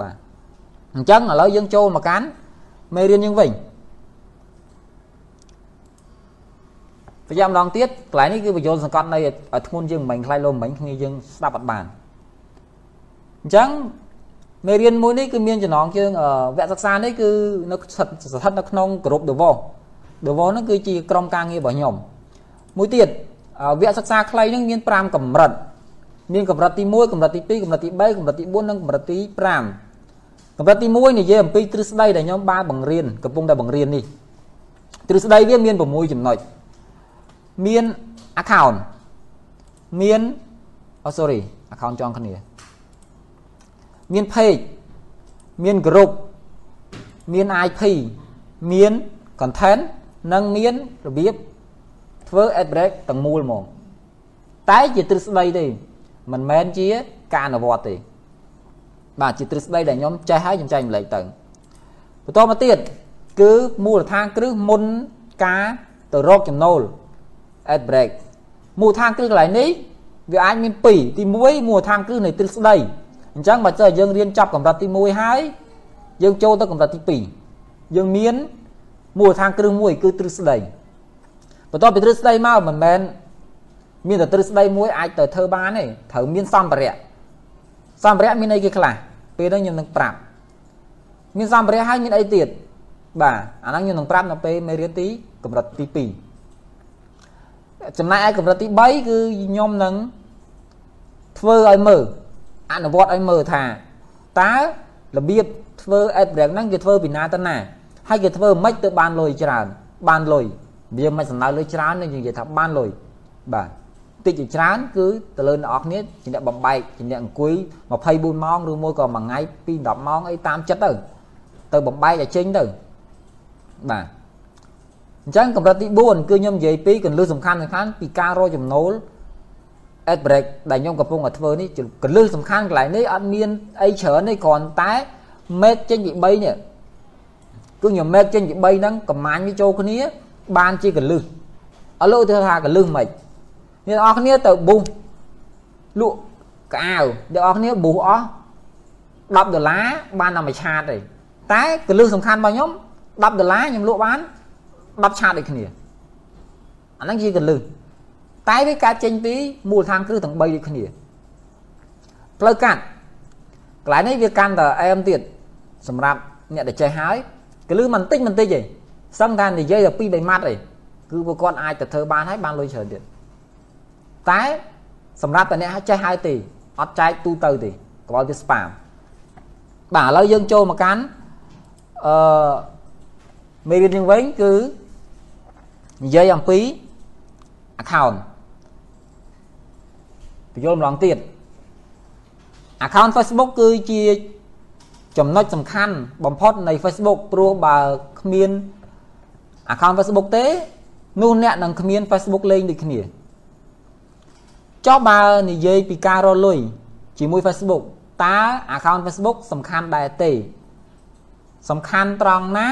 បាទអញ្ចឹងឥឡូវយើងចូលមកកាន់មេរៀនយើងវិញប្រចាំម្ដងទៀតកន្លែងនេះគឺបញ្យលសង្កត់នៅឲ្យធ្ងន់យើងមិនខ្លាចលោមិញគ្នាយើងស្ដាប់អត់បានអញ្ចឹងមេរៀនមួយនេះគឺមានចំណងជើងវគ្គសិក្សានេះគឺនៅស្ថិតស្ថិតនៅក្នុងក្រុម DeVos DeVos ហ្នឹងគឺជាក្រុមការងាររបស់ខ្ញុំមួយទៀតវគ្គសិក្សាខ្លីហ្នឹងមាន5កម្រិត មានកម្រិតទី1កម្រិតទី2កម្រិតទី3កម្រិតទី4និងកម្រិតទី5កម្រិតទី1និយាយអំពីទ្រឹស្ដីដែលខ្ញុំបានបង្រៀនកំពុងតែបង្រៀននេះទ្រឹស្ដីវាមាន6ចំណុចមាន account មានអូ sorry account ចងគ្នា មាន page មាន group មាន IP មាន content និងមានរបៀបធ្វើ ad break ទាំងមូលហ្មងតែជាទ្រឹស្ដីទេ មិនមែនជាការអនុវត្តទេបាទជាទ្រឹស្ដីដែលខ្ញុំចេះហើយខ្ញុំចែកម្លែកទៅបន្តមកទៀតគឺមូលដ្ឋានគ្រឹះមុនការទៅរកចំណូល ad break មូលដ្ឋានគ្រឹះកន្លែងនេះវាអាចមាន2ទី1មូលដ្ឋានគ្រឹះនៃទ្រឹស្ដីអញ្ចឹងបើចុះយើងរៀនចប់កម្រិតទី1ហើយយើងចូលទៅកម្រិតទី2យើងមានមូលដ្ឋានគ្រឹះមួយគឺទ្រឹស្ដីបន្ទាប់ពីទ្រឹស្ដីមកមិនមែន មានតែទ្រឹស្ដីមួយអាចទៅធ្វើបានទេត្រូវមានសម្ភារៈសម្ភារៈមានអីគេខ្លះពេលហ្នឹងខ្ញុំនឹងប្រាប់មានសម្ភារៈហើយមានអីទៀតបាទអាហ្នឹងខ្ញុំនឹងប្រាប់នៅពេលមេរៀនទីកម្រិតទី2ចំណែកឯកម្រិតទី3គឺខ្ញុំនឹងធ្វើឲ្យមើលអនុវត្តឲ្យមើលថាតើរបៀបធ្វើ ad break ហ្នឹងគេធ្វើពីណាទៅណាហើយគេធ្វើមិនទៅបានលុយច្រើនបានលុយវាមិនសំដៅលុយច្រើនទេនិយាយថាបានលុយបាទ តិចជាច្រើនគឺទៅលើអ្នកនរគ្នាជាអ្នកបំបែកជាអ្នកអង្គុយ24ម៉ោងឬមួយក៏មួយថ្ងៃពី10ម៉ោងអីតាមចិត្តទៅទៅបំបែកឲ្យចេញទៅបាទអញ្ចឹងកម្រិតទី4គឺខ្ញុំនិយាយពីកន្លឹះសំខាន់សំខាន់ពីការរកចំណូល ad break ដែលខ្ញុំកំពុងតែធ្វើនេះកន្លឹះសំខាន់កន្លែងនេះអត់មានអីច្រើនទេគ្រាន់តែ make ចេញពី3នេះគឺខ្ញុំ make ចេញពី3ហ្នឹងកំាញ់វាចូលគ្នា បានជាកន្លឹះអត់លោកទៅថាកន្លឹះមិន អ្នកនរគ្នាទៅប៊ូសលក់កៅអ្នកនរគ្នាប៊ូសអស់10ដុល្លារបានតែមួយឆាតទេតែកលឹះសំខាន់របស់ខ្ញុំ10ដុល្លារខ្ញុំលក់បាន10ឆាតដូចគ្នាអាហ្នឹងជាកលឹះតែវាកើតចេញពីមូលដ្ឋានគ្រឹះទាំង3ដូចគ្នាផ្លូវកាត់កន្លែងនេះវាកាន់តែអែមទៀតសម្រាប់អ្នកដែលចេះហើយកលឹះមិនតិចមិនតិចទេសឹងថានិយាយតែ2 3ម៉ាត់ទេគឺពួកគាត់អាចទៅធ្វើបានហើយបានលុយច្រើនទៀត តែសម្រាប់តែអ្នកចេះហើយទេអត់ចែកទូទៅទេកុំឲ្យវាស្ប៉ាមបាទឥឡូវយើងចូលមកកាន់អឺមេរៀនយើងវិញគឺនិយាយអំពី account បញ្យល់ម្ដងទៀត account Facebook គឺជាចំណុចសំខាន់បំផុតនៃ Facebook ព្រោះបើគ្មាន account Facebook ទេនោះអ្នកនឹងគ្មាន Facebook លេងដូចគ្នា ចុះបើនិយាយពីការរលុយជាមួយ Facebook តើ account Facebook សំខាន់ដែរទេ សំខាន់ត្រង់ណា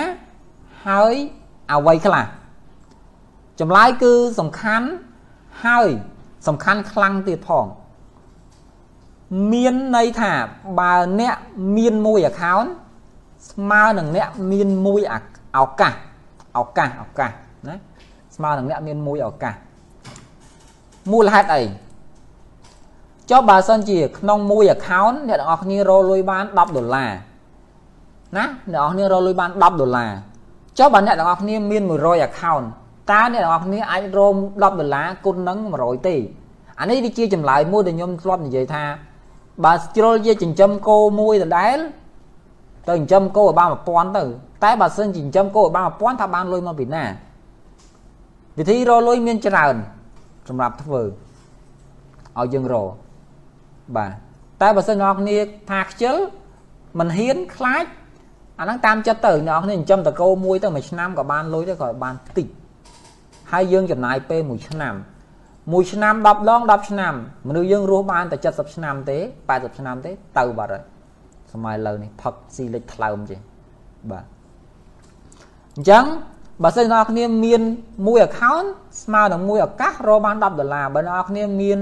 ហើយអ្វីខ្លះចម្លើយគឺសំខាន់ហើយសំខាន់ខ្លាំងទៀតផងមានន័យថាបើអ្នកមានមួយ account ស្មើនឹងអ្នកមានមួយឱកាសឱកាសឱកាសណាស្មើនឹងអ្នកមានមួយឱកាសមូលហេតុអី ចុះបើសិនជាក្នុងមួយ account អ្នកទាំងអស់គ្នារកលុយបាន10ដុល្លារណាអ្នកទាំងអស់គ្នារកលុយបាន10ដុល្លារចុះបើអ្នកទាំងអស់គ្នាមាន100 account តើអ្នកទាំងអស់គ្នាអាចរក10ដុល្លារគុណនឹង100ទេអានេះវាជាចម្លើយមួយដែលខ្ញុំធ្លាប់និយាយថាបើជ្រុលជាចិញ្ចឹមគោមួយដដែលទៅចិញ្ចឹមគោឲ្យបាន1000ទៅតែបើសិនចិញ្ចឹមគោឲ្យបាន1000ថាបានលុយមកពីណាវិធីរកលុយមានច្រើនសម្រាប់ធ្វើឲ្យយើងរក បាទតែបើសិនអ្នកគ្នាថាខ្ជិលមិនហ៊ានខ្លាចអាហ្នឹងតាមចិត្តទៅអ្នកគ្នាចិញ្ចឹមតកោមួយទៅមួយឆ្នាំក៏បានលុយទៅក៏បានតិចហើយយើងចំណាយពេលមួយឆ្នាំមួយឆ្នាំ10ដង10ឆ្នាំមនុស្សយើងរស់បានតែ70ឆ្នាំទេ80ឆ្នាំទេទៅបាត់ហើយសម័យលើនេះផឹកស៊ីលិចថ្លើមចេះបាទអញ្ចឹងបើសិនអ្នកគ្នាមានមួយ account ស្មើនឹងមួយឱកាសរកបាន10ដុល្លារបើអ្នកគ្នាមាន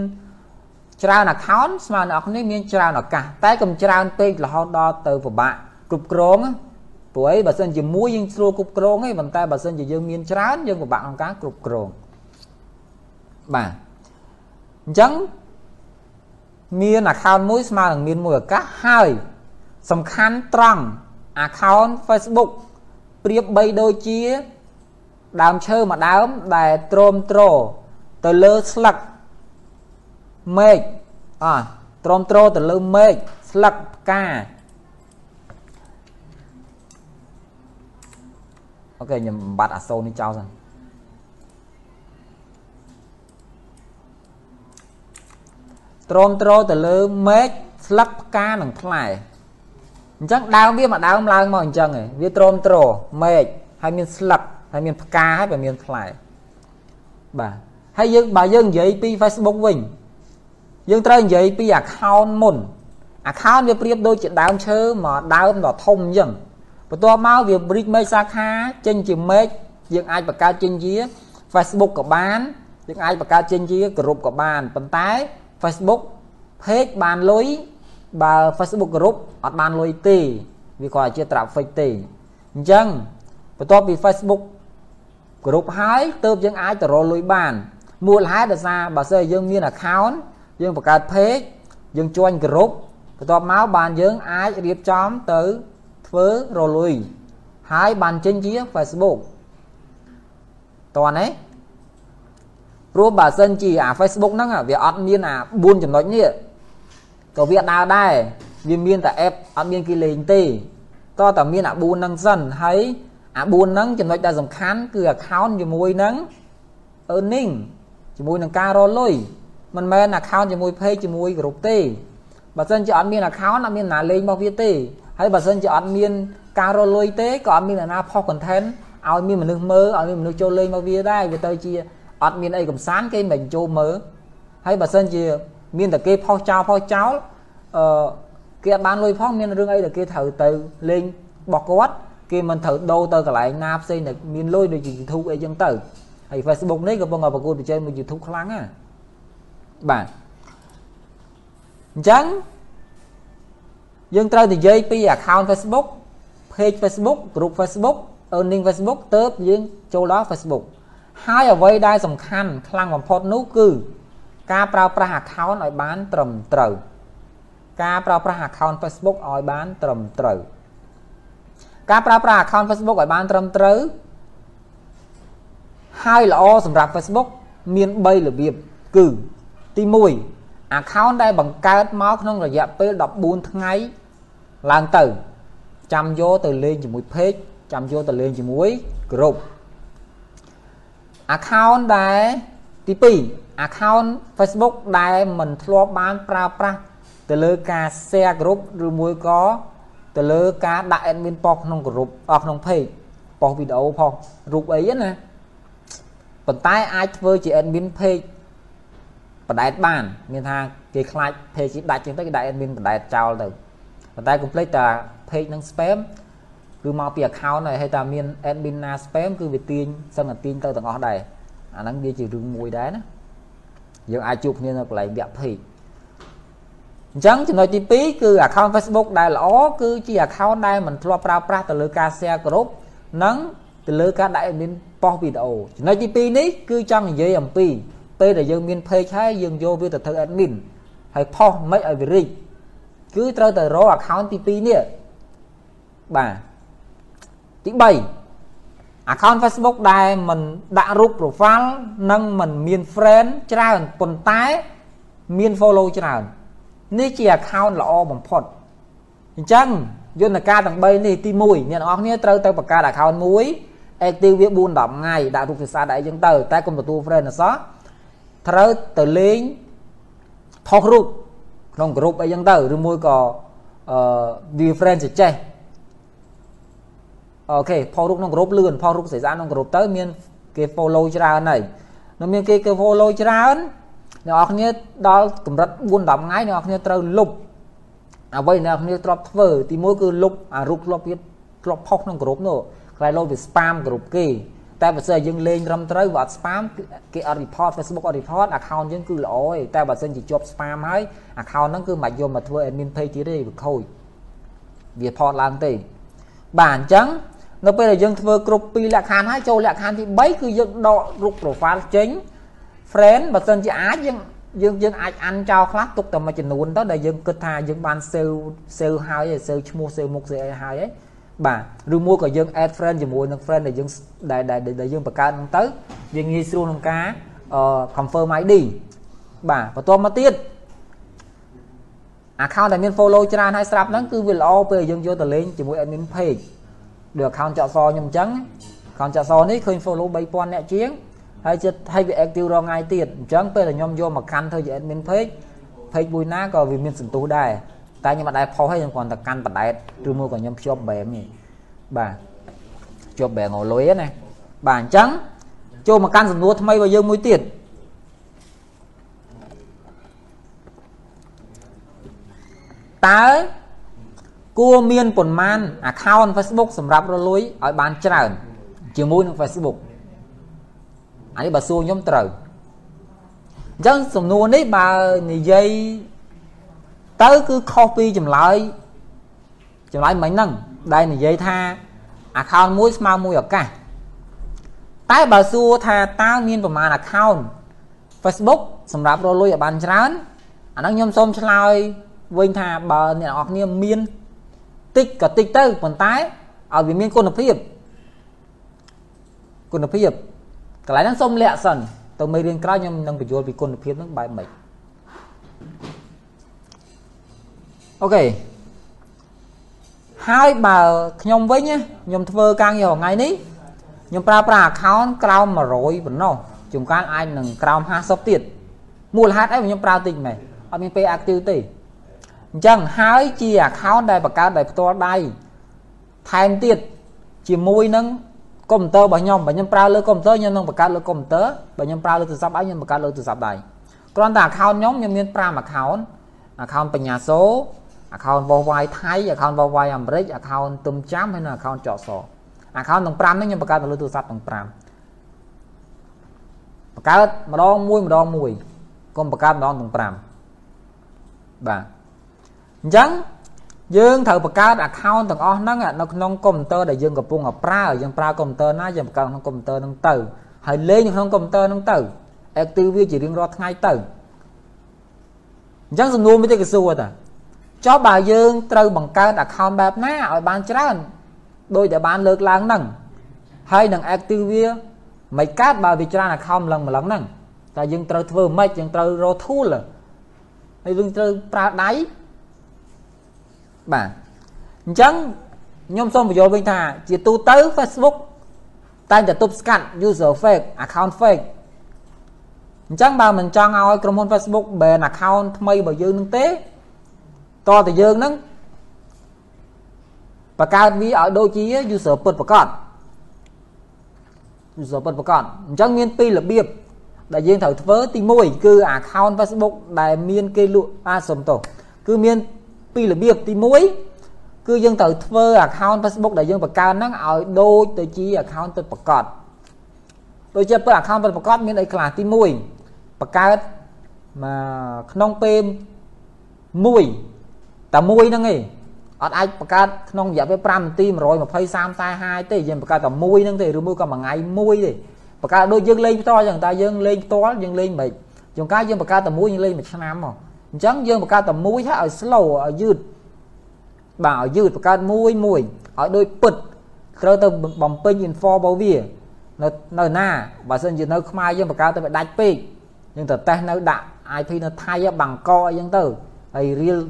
ច្រើន account ស្មើអ្នកគ្នាមានច្រើនឱកាសតែកុំច្រើនពេករហូតដល់ទៅពិបាកគ្រប់គ្រងព្រោះអីបើសិនជាមួយយើងស្រួលគ្រប់គ្រងឯងប៉ុន្តែបើសិនជាយើងមានច្រើនយើងពិបាកក្នុងការគ្រប់គ្រងបាទអញ្ចឹងមាន account មួយស្មើនឹងមានមួយឱកាសហើយសំខាន់ត្រង់ account Facebook ប្រៀបបីដូចជាដើមឈើមួយដើមដែលទ្រាំទ្រទៅលើស្លឹក មេឃអទ្រាំទ្រទៅលើមេឃស្លឹកផ្កាអូខេខ្ញុំបំបត្តិអាសូននេះចោលសិនទ្រាំទ្រទៅលើមេឃស្លឹកផ្កានិងផ្លែអញ្ចឹងដើមវាមកដើមឡើងមកអញ្ចឹងឯងវាទ្រាំទ្រមេឃហើយមានស្លឹកហើយមានផ្កាហើយមានផ្លែបាទហើយយើងបើយើងនិយាយពី Facebook វិញ យើងត្រូវនិយាយពី account មុន account វាប្រៀបដូចជាដើមឈើមកដើមដ៏ធំអញ្ចឹងបន្ទាប់មកវា bridge មេឃសាខាចេញជាមេឃយើងអាចបង្កើតចេញជា Facebook ក៏បានយើងអាចបង្កើតចេញជាក្រុមក៏បានប៉ុន្តែ Facebook page បានលុយបើ Facebook group អត់បានលុយទេវាគាត់ជា traffic ទេអញ្ចឹងបន្ទាប់ពី Facebook group ហើយទៅយើងអាចទៅរកលុយបានមូលហេតុដោយសារបើសិនយើងមាន account យើងបង្កើត page យើង join group បន្ទាប់មកបានយើងអាចរៀបចំទៅធ្វើរលុយហើយបានចេញជា Facebook តើណាព្រោះបើសិនជាអា Facebook ហ្នឹងវាអត់មានអា4ចំណុចនេះក៏វាដើរដែរវាមានតែ app អត់មានគេលេងទេតើតើមានអា4ហ្នឹងសិនហើយអា4ហ្នឹងចំណុចដែលសំខាន់គឺ account ជាមួយនឹង earning ជាមួយនឹងការរលុយ មិនមែន account ជាមួយ page ជាមួយ group ទេបើសិនជាអត់មាន account អត់មានណាលេងរបស់វាទេហើយបើសិនជាអត់មានការរលុយទេក៏អត់មានអ្នកណាផុស content ឲ្យមានមនុស្សមើលឲ្យមានមនុស្សចូលលេងមកវាដែរវាទៅជាអត់មានអីកំសាន្តគេមិនចូលមើលហើយបើសិនជា មានតែគេផុសចោលផុសចោលអឺគេអត់បានលុយផងមានរឿងអីដែលគេត្រូវទៅលេងរបស់គាត់គេមិនត្រូវដូរទៅកន្លែងណាផ្សេងដែលមានលុយដូចជា YouTube អីចឹងទៅហើយ Facebook នេះកំពុងតែប្រកួតប្រជែងមួយ YouTube ខ្លាំងណា បាទអញ្ចឹងយើងត្រូវនិយាយពី account Facebook page Facebook group Facebook earning Facebook ទៅយើងចូលដល់ Facebook ហើយអ្វីដែលសំខាន់ខ្លាំងបំផុតនោះគឺ ការប្រើប្រាស់ account ឲ្យបានត្រឹមត្រូវការប្រើប្រាស់ account Facebook ឲ្យបានត្រឹមត្រូវការប្រើប្រាស់ account Facebook ឲ្យបានត្រឹមត្រូវហើយល្អសម្រាប់ Facebook មាន3របៀបគឺ ទី1 account ដែលបង្កើតមកក្នុងរយៈពេល14ថ្ងៃឡើងទៅ ចាំយកទៅលេងជាមួយ page ចាំយកទៅលេងជាមួយ group account ដែលទី2 account Facebook ដែលមិនធ្លាប់បានប្រើប្រាស់ទៅលើការ share group ឬមួយក៏ទៅលើការដាក់ admin ប៉ុសក្នុង group អស់ក្នុង page ប៉ុសវីដេអូផងរូបអីណាប៉ុន្តែអាចធ្វើជា admin page បដែតបាន មានថាគេខ្លាច page ដាច់ចឹងទៅគេដាក់ admin បដែតចោលទៅប៉ុន្តែ complete តា page នឹង spam គឺមកពី account ហើយហើយតាមាន admin ណា spam គឺវាទាញសឹងតែទាញទៅទាំងអស់ដែរអាហ្នឹងវាជារឿងមួយដែរណាយើងអាចជួបគ្នានៅកន្លែងវគ្គ page អញ្ចឹងចំណុចទី2គឺ account Facebook ដែលល្អគឺជា account ដែលមិនធ្លាប់ប្រើប្រាស់ទៅលើការ share group និងទៅលើការដាក់ admin ប៉ុសវីដេអូចំណុចទី2នេះគឺចង់និយាយអំពី ពេលដែលយើងមាន page ហើយយើងយកវាទៅធ្វើ admin ហើយផុសមិនឲ្យវារីកគឺត្រូវតែរក account ទី2នេះបាទទី3 account Facebook ដែលមិនដាក់រូប profile និងមិនមាន friend ច្រើនប៉ុន្តែមាន follow ច្រើននេះជា account ល្អបំផុតអញ្ចឹងយន្តការទាំង3នេះទី1អ្នកនរគ្នាត្រូវទៅបង្កើត account មួយ active វា4 10ថ្ងៃដាក់រូបភាសាដាក់អីចឹងទៅតែកុំទទួល friend អសោះ ត្រូវទៅលេងថតរូបក្នុងក្រុមអីចឹងទៅឬមួយក៏អឺ view friend ចេះអូខេផុសរូបក្នុងក្រុមលឿនផុសរូបស្រីស្អាតក្នុងក្រុមទៅមានគេ follow ច្រើនហើយនៅមានគេគេ follow ច្រើនអ្នកនរគ្នាដល់កម្រិត4 10ថ្ងៃអ្នកនរគ្នាត្រូវលុបអ្វីអ្នកនរគ្នាទ្របធ្វើទីមួយគឺលុបអារូបធ្លាប់វាធ្លាប់ផុសក្នុងក្រុមនោះខ្លាយលោវា spam ក្រុមគេ តែបើសិនយើងលេងត្រឹមត្រូវវាអត់ spam គេអត់ report Facebook អត់ report account យើងគឺល្អឯងតែបើសិនជាជាប់ spam ហើយ account ហ្នឹងគឺមិនយកមកធ្វើ admin page ទៀតទេវាខូចវា report ឡើងទេបាទអញ្ចឹងនៅពេលដែលយើងធ្វើគ្រប់ពីរលក្ខខណ្ឌហើយចូលលក្ខខណ្ឌទី3គឺយើងដករូប profile ចេញ friend បើសិនជាអាចយើងយើងយើងអាចអានចោលខ្លះទុកតែមួយចំនួនទៅដែលយើងគិតថាយើងបាន save save ហើយ save ឈ្មោះ save មុខ save អីហើយ បាទឬមួយក៏យើង add friend ជាមួយនឹង friend ដែលយើងដែលដែលយើងបង្កើតហ្នឹងទៅវាងាយស្រួលក្នុងការ confirm ID បាទបន្ទាប់មកទៀត account ដែលមាន follow ច្រើនហើយស្រាប់ហ្នឹងគឺវាល្អពេលយើងយកទៅលេងជាមួយ admin page ដូច account ចកសខ្ញុំអញ្ចឹង account ចកសនេះឃើញ follow 3000អ្នកជាងហើយចិត្តឲ្យវា active រងថ្ងៃទៀតអញ្ចឹងពេលដែលខ្ញុំយកមកកាន់ធ្វើជា admin page page មួយណាក៏វាមានសន្ទុះដែរ តែខ្ញុំអត់ដែរផុសឲ្យខ្ញុំគ្រាន់តែកាន់បដែតឬមួយក៏ខ្ញុំភ្ជាប់បែមនេះបាទភ្ជាប់បែងលុយណាបាទអញ្ចឹងចូលមកកាន់សំណួរថ្មីរបស់យើងមួយទៀតតើគួរមានប៉ុន្មាន account Facebook សម្រាប់រលួយឲ្យបានច្រើន ជាមួយនឹង Facebook អានេះបើសួរខ្ញុំត្រូវអញ្ចឹងសំណួរនេះបើនិយាយ ទៅគឺខុសពីចម្លើយចម្លើយមិញហ្នឹងដែលនិយាយថា account មួយស្មើមួយឱកាសតែបើសួរថាតើមានប្រមាណ account Facebook សម្រាប់រលួយឲ្យបានច្រើនអាហ្នឹងខ្ញុំសូមឆ្លើយវិញថាបើអ្នកនរគ្នាមានតិចក៏តិចទៅប៉ុន្តែឲ្យវាមានគុណភាពគុណភាពកន្លែងហ្នឹងសូមលាក់សិនទៅមេរៀនក្រោយខ្ញុំនឹងបញ្យល់ពីគុណភាពហ្នឹងបែបម៉េច អូខេហើយបើខ្ញុំវិញខ្ញុំធ្វើការងារថ្ងៃនេះខ្ញុំប្រើប្រាស់ account ក្រោម100ប៉ុណ្ណោះជួនកាលអាចនឹងក្រោម50ទៀតមូលហេតុអីខ្ញុំប្រើតិចមែនអត់មានពេល active ទេអញ្ចឹងហើយជា account ដែលបង្កើតដោយផ្ទាល់ដៃថែមទៀតជាមួយនឹងកុំព្យូទ័ររបស់ខ្ញុំបើខ្ញុំប្រើលើកុំព្យូទ័រខ្ញុំនឹងបង្កើតលើកុំព្យូទ័របើខ្ញុំប្រើលើទូរស័ព្ទដៃខ្ញុំបង្កើតលើទូរស័ព្ទដៃគ្រាន់តែ account ខ្ញុំខ្ញុំមាន5 account account បញ្ញាសូ account បោះវាយថៃ account បោះវាយអាមេរិក account ទុំចាំហើយនិង account ចកស account ទាំង5នេះខ្ញុំបង្កើតលើទូរស័ព្ទទាំង5បង្កើតម្ដងមួយម្ដងមួយកុំបង្កើតម្ដងទាំង5បាទអញ្ចឹងយើងត្រូវបង្កើត account ទាំងអស់ហ្នឹងនៅក្នុងកុំព្យូទ័រដែលយើងកំពុងប្រើយើងប្រើកុំព្យូទ័រណាយើងបង្កើតក្នុងកុំព្យូទ័រហ្នឹងទៅហើយលេងក្នុងកុំព្យូទ័រហ្នឹងទៅ active វាជារៀងរាល់ថ្ងៃទៅអញ្ចឹងសំណួរមួយទៀតគេសួរតា ចុះបើយើងត្រូវបង្កើត account បែបណាឲ្យបានច្រើនដោយតែបានលើកឡើងហ្នឹងហើយនឹង active វាមិនកើតបើវាច្រើន account ម្លឹងម្លឹងហ្នឹងតែយើងត្រូវធ្វើម៉េចយើងត្រូវរក tool ហើយយើងត្រូវប្រើដៃបាទអញ្ចឹងខ្ញុំសូមបញ្យល់វិញថាជាទូទៅ Facebook តែងតែទប់ស្កាត់ user fake account fake អញ្ចឹងបើមិនចង់ឲ្យក្រុមហ៊ុន Facebook ban account ថ្មីរបស់យើងនឹងទេ តតែយើងនឹងបង្កើតវាឲ្យដូចជា user ពិតប្រកប user ពិតប្រកបអញ្ចឹងមានពីររបៀបដែលយើងត្រូវធ្វើទី1គឺ account Facebook ដែលមានគេលក់អាសុំទោសគឺមានពីររបៀបទី1គឺយើងត្រូវធ្វើ account Facebook ដែលយើងបង្កើតហ្នឹងឲ្យដូចទៅជា account ពិតប្រាកដដូចជាពិត account ពិតប្រាកដមានអីខ្លះទី1បង្កើតមកក្នុងពេលមួយ តែមួយហ្នឹងឯងអត់អាចបង្កើតក្នុងរយៈពេល5នាទី120 30 40ទេយើងបង្កើតតែមួយហ្នឹងទេឬមួយក៏មួយថ្ងៃមួយទេបង្កើតដូចយើងលេងផ្ទាល់ចឹងតែយើងលេងផ្ទាល់យើងលេងមិនជួនកាលយើងបង្កើតតែមួយយើងលេងមួយឆ្នាំមកអញ្ចឹងយើងបង្កើតតែមួយហើយឲ្យ slow ឲ្យយឺតបាទឲ្យយឺតបង្កើតមួយមួយឲ្យដូចពិតត្រូវទៅបំពេញ info របស់វានៅនៅណាបើសិនជានៅខ្មែរយើងបង្កើតទៅវាដាច់ពេកយើងទៅតេស្តនៅដាក់ IP នៅថៃបាងកកអីចឹងទៅហើយ real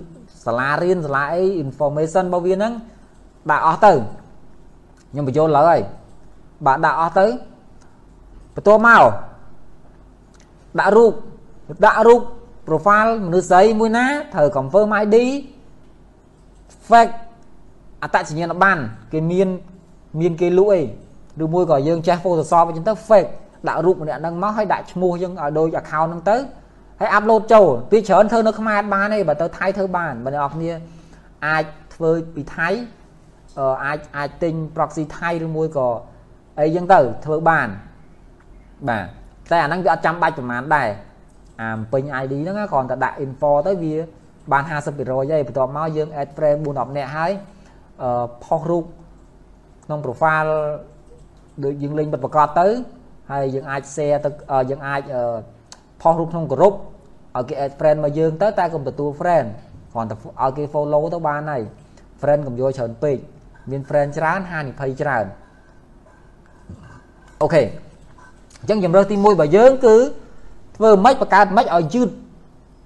សាលារៀនសាលាអី information របស់វាហ្នឹងដាក់អស់ទៅខ្ញុំបញ្យល់ឡើយបាទដាក់អស់ទៅបន្ទាប់មកដាក់រូបដាក់រូប profile មនុស្សស្រីមួយណាត្រូវ confirm ID fake អត្តសញ្ញាណប័ណ្ណគេមានមានគេលក់អីឬមួយក៏យើងចេះ Photoshop អញ្ចឹងទៅ fake ដាក់រូបម្នាក់ហ្នឹងមកហើយដាក់ឈ្មោះយើងឲ្យដូច account ហ្នឹងទៅ ហើយអាប់ឡូតចូលពីច្រើនធ្វើនៅខ្មែរបានទេបើទៅថៃធ្វើបានបងប្អូនគ្នាអាចធ្វើពីថៃអាចអាចទិញ proxy ថៃឬមួយក៏អីចឹងទៅធ្វើបានបាទតែអាហ្នឹងវាអត់ចាំបាច់ប្រហែលដែរអាពេញ ID ហ្នឹងគ្រាន់តែដាក់ import ទៅវាបាន50%ហើយបន្ទាប់មកយើង add frame 4 10នាក់ហើយអឺផុសរូបក្នុង profile ដូចយើងលេងបិទប្រកាសទៅហើយយើងអាច share ទៅយើងអាចអឺ ផុសរូបក្នុងក្រុមឲ្យគេ add friend មកយើងទៅតែកុំទទួល friend គ្រាន់តែឲ្យគេ follow ទៅបានហើយ friend កុំយកច្រើនពេកមាន friend ច្រើនហានិភ័យច្រើនអូខេអញ្ចឹងជំរើសទី1របស់យើងគឺធ្វើម៉េចបង្កើតម៉េចឲ្យយឺត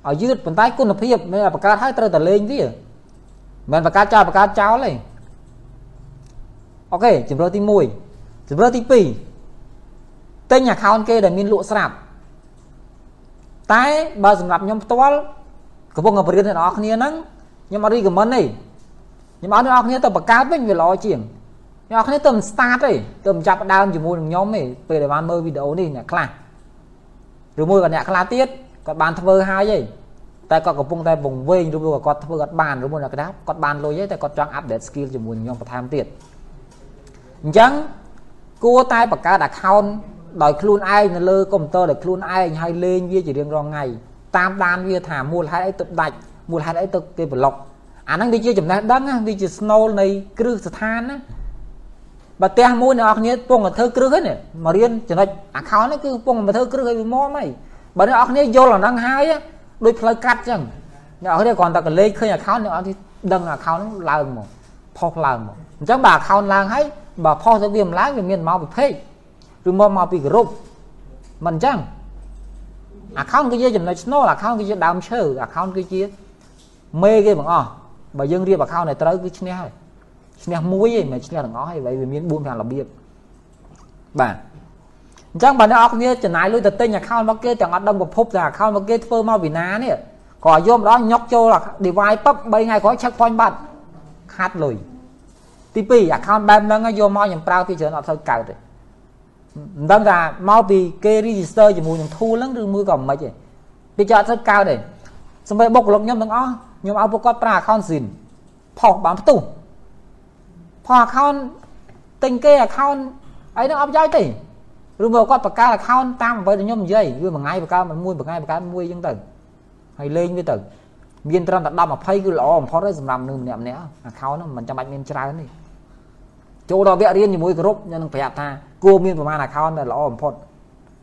ឲ្យយឺតប៉ុន្តែគុណភាពមានបង្កើតឲ្យត្រូវតែលេងវាមិនបង្កើតចោលបង្កើតចោលទេអូខេជំរើសទី1ជំរើសទី2ទិញ account គេដែលមានលក់ស្រាប់ តែបើសម្រាប់ខ្ញុំផ្ទាល់កំពុងតែបរៀនអ្នកនរអគ្នាហ្នឹងខ្ញុំអត់រីកមិនទេខ្ញុំអត់អ្នកនរគ្នាទៅបង្កើតវិញវាល្អជាងអ្នកនរគ្នាទៅមិន start ទេទៅមិនចាប់ដើមជាមួយនឹងខ្ញុំទេពេលដែលបានមើលវីដេអូនេះអ្នកខ្លះឬមួយក៏អ្នកខ្លះទៀតគាត់បានធ្វើហើយឯងតែគាត់កំពុងតែវង្វេងឬមួយក៏គាត់ធ្វើអត់បានឬមួយអ្នកដាប់គាត់បានលុយឯងតែគាត់ចង់ update skill ជាមួយខ្ញុំបន្ថែមទៀតអញ្ចឹងគួរតែបង្កើត account ដោយខ្លួនឯងនៅលើកុំព្យូទ័រដោយខ្លួនឯងហើយលេងវាជារៀងរាល់ថ្ងៃតាមដានវាថាមូលហេតុអីទៅដាច់មូលហេតុអីទៅគេប្លុកអាហ្នឹងវាជាចំណេះដឹងណាវាជាស្នូលនៃគ្រឹះស្ថានណាបើផ្ទះមួយអ្នកនរគ្នាពងតែធ្វើគ្រឹះហ្នឹងមករៀនចំណុច account នេះគឺពងតែធ្វើគ្រឹះឲ្យវាមមហីបើអ្នកនរគ្នាយល់អាហ្នឹងហើយដូចផ្លូវកាត់ចឹងអ្នកនរគ្នាគ្រាន់តែកលេចឃើញ account អ្នកនរគ្នាដឹង account ហ្នឹងឡើងមកផុសឡើងមកអញ្ចឹងបើ account ឡើងហើយបើផុសទៅវាមិនឡើងវាមានមកប្រភេទ ឬមកមកពីគោរពមិនអញ្ចឹង account គឺជាចំណុចស្នូល account គឺជាដើមឈើ account គឺជាមេគេបងអស់បើយើងរៀប account ឲ្យត្រូវគឺឈ្នះហើយឈ្នះមួយឯងមិនឈ្នះទាំងអស់ឯងវាមាន4 5របៀបបាទអញ្ចឹងបើអ្នកអរគ្នាចំណាយលុយទៅទិញ account មកគេទាំងអត់ដឹងប្រភពតែ account មកគេធ្វើមកពីណានេះក៏យកម្ដងញុកចូល device ពឹប3ថ្ងៃក្រោយឆឹក point បាត់ខាត់លុយទី2 account បែបហ្នឹងយកមកខ្ញុំប្រើពីច្រើនអត់សូវកើតទេ មិនដឹងថាមកពីគេ register ជាមួយនឹង tool ហ្នឹងឬមួយក៏មិនទេវាចោតទៅកើតទេសម្រាប់បុគ្គលិកខ្ញុំទាំងអស់ខ្ញុំឲ្យពួកគាត់ប្រើ account SIN ផុសបានផ្ទុះផុស account ទិញគេ account អីហ្នឹងអត់ប្រយោជន៍ទេឬមកគាត់បង្កើត account តាមអ្វីដែលខ្ញុំនិយាយវាមួយថ្ងៃបង្កើតមួយមួយថ្ងៃបង្កើតមួយអញ្ចឹងទៅហើយលេងវាទៅមានត្រឹមតែ10 20គឺល្អបំផុតហើយសម្រាប់នឹងម្នាក់ម្នាក់ account ហ្នឹងមិនចាំបាច់មានច្រើនទេ ចូលដល់វគ្គរៀនជាមួយគោរពខ្ញុំនឹងប្រាប់ថាគួរមានប្រមាណ account ដែលល្អបំផុត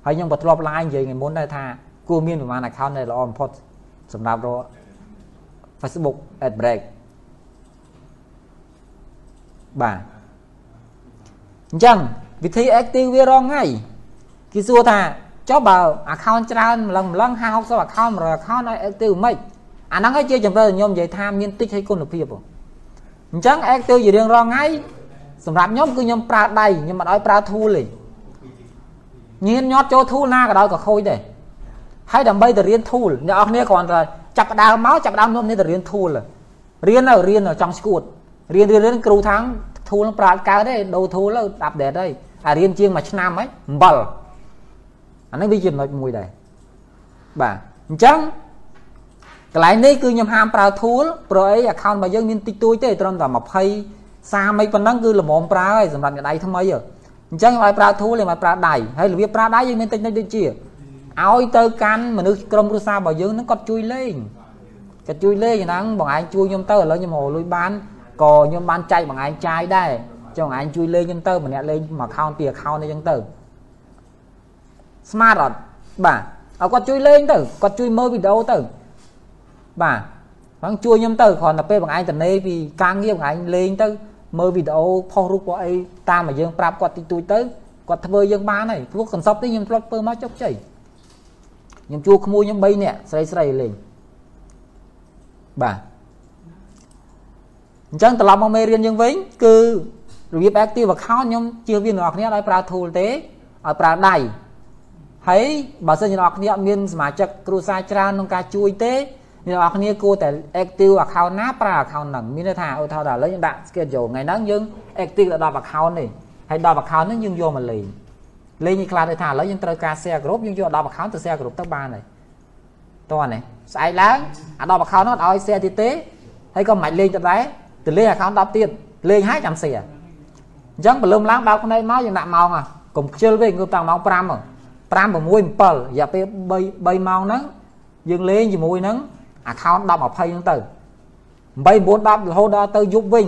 ហើយខ្ញុំក៏ធ្លាប់ line និយាយថ្ងៃមុនដែរថាគួរមានប្រមាណ account ដែលល្អបំផុតសម្រាប់រក Facebook ad break បាទអញ្ចឹងវិធី active វារងថ្ងៃគេសួរថាចុះបើ account ច្រើនម្លឹងម្លឹង50 account 100 account ឲ្យ active មិនអាហ្នឹងឯងជាចម្រើនខ្ញុំនិយាយថាមានតិចឲ្យគុណភាពអញ្ចឹង active ជារៀងរាល់ថ្ងៃ សម្រាប់ខ្ញុំគឺខ្ញុំប្រើដៃខ្ញុំមិនអោយប្រើ tool ទេញៀនញាត់ចូល tool ណាក៏ដោយក៏ខូចដែរហើយដើម្បីទៅរៀន tool អ្នកនរគ្នាគ្រាន់តែចាប់ដើមមកចាប់ដើមខ្ញុំនេះទៅរៀន tool រៀនទៅរៀនចង់ស្គួតរៀនរៀនរៀនគ្រូថាង tool ប្រើកើតទេដូរ tool ទៅ update ហើយហើយរៀនជាងមួយឆ្នាំហើយអំបិលអានេះវាជាចំណុចមួយដែរបាទអញ្ចឹងកន្លែងនេះគឺខ្ញុំហាមប្រើ tool ព្រោះអី account របស់យើងមានតិចតួចទេត្រឹមតែ20 សារមិនប៉ុណ្ណឹងគឺល្មមប្រើហើយសម្រាប់អ្នកដៃថ្មីអញ្ចឹងខ្ញុំឲ្យប្រើ tool ខ្ញុំឲ្យប្រើដៃហើយរបៀបប្រើដៃយើងមានតិចតិចដូចជាឲ្យទៅកាន់មនុស្សក្រុមគ្រួសាររបស់យើងនឹងគាត់ជួយលេងគាត់ជួយលេងហ្នឹងបងឯងជួយខ្ញុំទៅឥឡូវខ្ញុំរលួយបានក៏ខ្ញុំបានចែកបងឯងចាយដែរចុះបងឯងជួយលេងខ្ញុំទៅម្នាក់លេងមួយ account ពីរ account អីចឹងទៅ smart អត់បាទឲ្យគាត់ជួយលេងទៅគាត់ជួយមើលវីដេអូទៅបាទហ្នឹងជួយខ្ញុំទៅគ្រាន់តែពេលបងឯងតនេពីការងារបងឯងលេងទៅ មើលវីដេអូផុសរូបផុសអីតាមឲ្យយើងប្រាប់គាត់តិចតួចទៅគាត់ធ្វើយើងបានហើយព្រោះកន្សពនេះខ្ញុំធ្លាប់ធ្វើមកជោគជ័យខ្ញុំជួក្មួយខ្ញុំ3នាក់ស្រីស្រីលេងបាទអញ្ចឹងត្រឡប់មកមេរៀនយើងវិញគឺរបៀប active account ខ្ញុំជឿវាអ្នកនរគ្នាឲ្យប្រើ tool ទេឲ្យប្រើដៃហើយបើសិនជាអ្នកនរគ្នាអត់មានសមាជិកគ្រួសារច្រើនក្នុងការជួយទេ អ្នកនរគ្នាគួរតែ active account ណាប្រើ account ហ្នឹងមានន័យថាឧទាហរណ៍ថាឥឡូវយើងដាក់ schedule ថ្ងៃហ្នឹងយើង active ដល់10 account នេះហើយ10 account ហ្នឹងយើងយកមកលេងលេងនេះខ្លះដូចថាឥឡូវយើងត្រូវការ share group យើងយក10 account ទៅ share group ទៅបានហើយតោះនេះស្អែកឡើងអា10 account នោះអត់ឲ្យ share ទៀតទេហើយក៏មិនលេងទៅដែរទៅលេង account 10ទៀតលេងហើយចាំ share អញ្ចឹងព្រលឹមឡើងបើកភ្នែកមកយើងដាក់ម៉ោងកុំខ្ជិលវិញគឺតាំងម៉ោង5 5 6 7រយៈពេល3 3ម៉ោងហ្នឹងយើងលេងជាមួយនឹង account 10 20ហ្នឹងទៅ8 9 10រហូតដល់ទៅយប់វិញ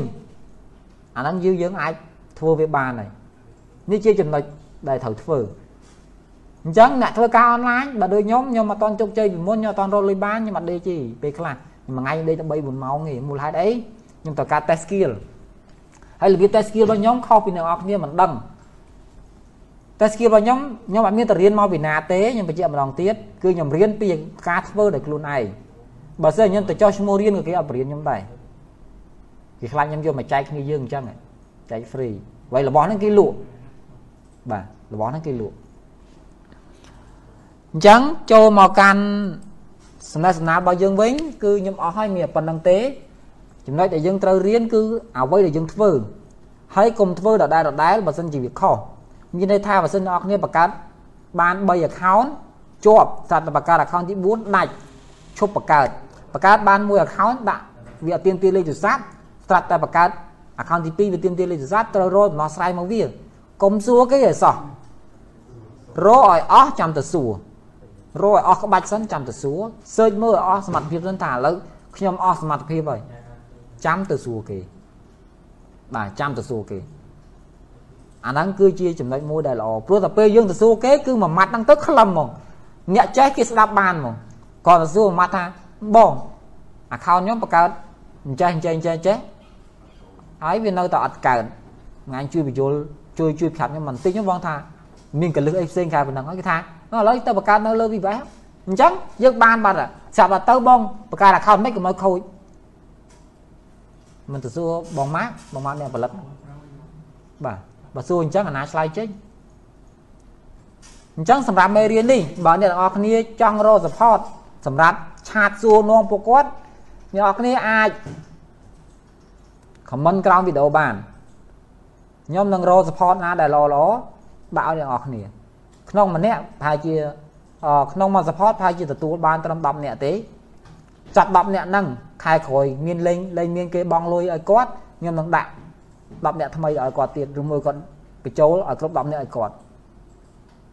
អាហ្នឹងយើងយើងអាចធ្វើវាបានហើយនេះជាចំណុចដែលត្រូវធ្វើអញ្ចឹងអ្នកធ្វើការអនឡាញបើដូចខ្ញុំខ្ញុំអត់តន់ជោគជ័យពីមុនខ្ញុំអត់តន់រកលុយបានខ្ញុំអត់ដេកទេពេលខ្លះមួយថ្ងៃដេកតែ3 4ម៉ោងទេមូលហេតុអីខ្ញុំត្រូវការ test skill ហើយរបៀប test skill របស់ខ្ញុំខុសពីអ្នកនរគ្នាមិនដឹង test skill របស់ខ្ញុំខ្ញុំអត់មានទៅរៀនមកពីណាទេខ្ញុំបញ្ជាក់ម្ដងទៀតគឺខ្ញុំរៀនពីការធ្វើដោយខ្លួនឯង បើសិនខ្ញុំទៅចោះឈ្មោះរៀនក៏គេអត់បរៀនខ្ញុំដែរគេខ្លាចខ្ញុំយកមកចែកគ្នាយើងអញ្ចឹងចែក free ໄວរបស់ហ្នឹងគេលក់បាទរបស់ហ្នឹងគេលក់អញ្ចឹងចូលមកកាន់សំណេះសំណាលរបស់យើងវិញគឺខ្ញុំអស់ហើយមានប៉ុណ្្នឹងទេចំណុចដែលយើងត្រូវរៀនគឺអ្វីដែលយើងធ្វើហើយកុំធ្វើដដែលដដែលបើសិនជាវាខុសមានន័យថាបើសិនអ្នកគ្នាបង្កើតបាន3 account ជាប់ស្រាប់តែបង្កើត account ទី4ដាច់ឈប់បង្កើត បង្កើតបានមួយ account ដាក់វាអត់ទៀមទាលេខទូរស័ព្ទស្រាប់តែបង្កើត account ទី2វាទៀមទាលេខទូរស័ព្ទត្រូវរកដំណោះស្រាយមកវាកុំសួរគេឲ្យសោះរកឲ្យអស់ចាំទៅសួររកឲ្យអស់ក្បាច់សិនចាំទៅសួរ search មើលឲ្យអស់សមត្ថភាពសិនថាឥឡូវខ្ញុំអស់សមត្ថភាពហើយចាំទៅសួរគេបាទចាំទៅសួរគេអាហ្នឹងគឺជាចំណុចមួយដែលល្អព្រោះតែពេលយើងទៅសួរគេគឺមួយម៉ាត់ហ្នឹងទៅខ្លឹមហ្មងអ្នកចេះគេស្ដាប់បានហ្មងគាត់ទៅសួរមួយម៉ាត់ថា បងអាខោនខ្ញុំបង្កើតអញ្ចេះអញ្ចេះអញ្ចេះចេះហើយវានៅតែអត់កើតថ្ងៃជួយបញ្យលជួយជួយប្រាប់ខ្ញុំបន្តិចខ្ញុំបងថាមានកលឹះអីផ្សេងក្រៅប៉ុណ្ណឹងហើយគេថាឥឡូវទៅបង្កើតនៅលើវិវេសអញ្ចឹងយើងបានបាត់ស្រាប់តែទៅបងបង្កើត account មិនក៏មកខូចមិនទៅសួរបងម៉ាក់បងម៉ាក់អ្នកផលិតបាទបើសួរអញ្ចឹងអាណាឆ្លើយចេញអញ្ចឹងសម្រាប់មេរៀននេះបើអ្នកទាំងអស់គ្នាចង់រក support សម្រាប់ឆាតសួរនាំពួកគាត់អ្នកនរគ្នាអាច comment ក្រោមវីដេអូបានខ្ញុំនឹងរក support ណាដែលល្អល្អដាក់ឲ្យអ្នកនរគ្នា ក្នុងម្នាក់ប្រហែលជាក្នុងមក support ប្រហែលជាទទួលបានត្រឹម10នាក់ទេចាប់10នាក់ហ្នឹងខែក្រោយមានលេងលេងមានគេបងលុយឲ្យគាត់ខ្ញុំនឹងដាក់10នាក់ថ្មីឲ្យគាត់ទៀតឬមួយគាត់បញ្ចូលឲ្យគ្រប់10នាក់ឲ្យគាត់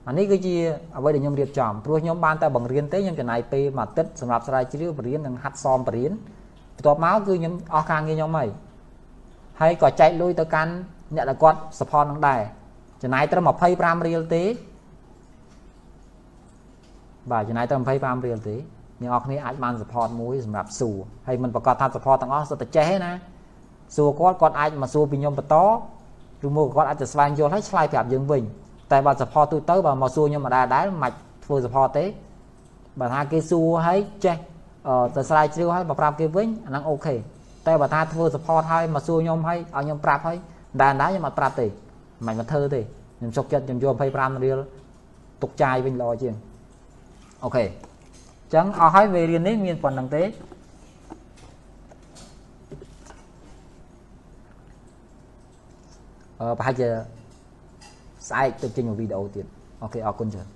អានេះគឺជាអ្វីដែលខ្ញុំរៀបចំព្រោះខ្ញុំបានតែបង្រៀនទេខ្ញុំចំណាយពេលមួយអាទិត្យសម្រាប់ស្រាវជ្រាវបរៀននិងហាត់សមបរៀនបន្ទាប់មកគឺខ្ញុំអស់ការងារខ្ញុំហើយហើយក៏ចែកលុយទៅកាន់អ្នកដែលគាត់ support នឹងដែរចំណាយត្រឹម25រៀលទេបាទចំណាយត្រឹម25រៀលទេអ្នកនរគ្នាអាចបាន support មួយសម្រាប់សួរហើយមិនប្រកាសថា support ទាំងអស់សុទ្ធតែចេះទេណាសួរគាត់គាត់អាចមកសួរពីខ្ញុំបន្តឬមកគាត់អាចទៅស្វែងយល់ហើយឆ្លើយប្រាប់យើងវិញ តែបើ support ទូទៅបើមកសួរខ្ញុំម្ដងដែរមិនធ្វើ support ទេបើថាគេសួរហើយចេះទៅស្រាវជ្រាវហើយមកប្រាប់គេវិញអាហ្នឹងអូខេតែបើថាធ្វើ support ហើយមកសួរខ្ញុំហើយឲ្យខ្ញុំប្រាប់ហើយដែរដែរខ្ញុំអត់ប្រាប់ទេមិនមកធ្វើទេខ្ញុំជោគចិត្តខ្ញុំយក25រៀលទុកចាយវិញល្អជាងអូខេអញ្ចឹងអស់ហើយវេរៀននេះមានប៉ុណ្្នឹងទេអឺប្រហែលជា ស្អែកទៅចេញមួយវីដេអូទៀតអូខេអរគុណច្រើន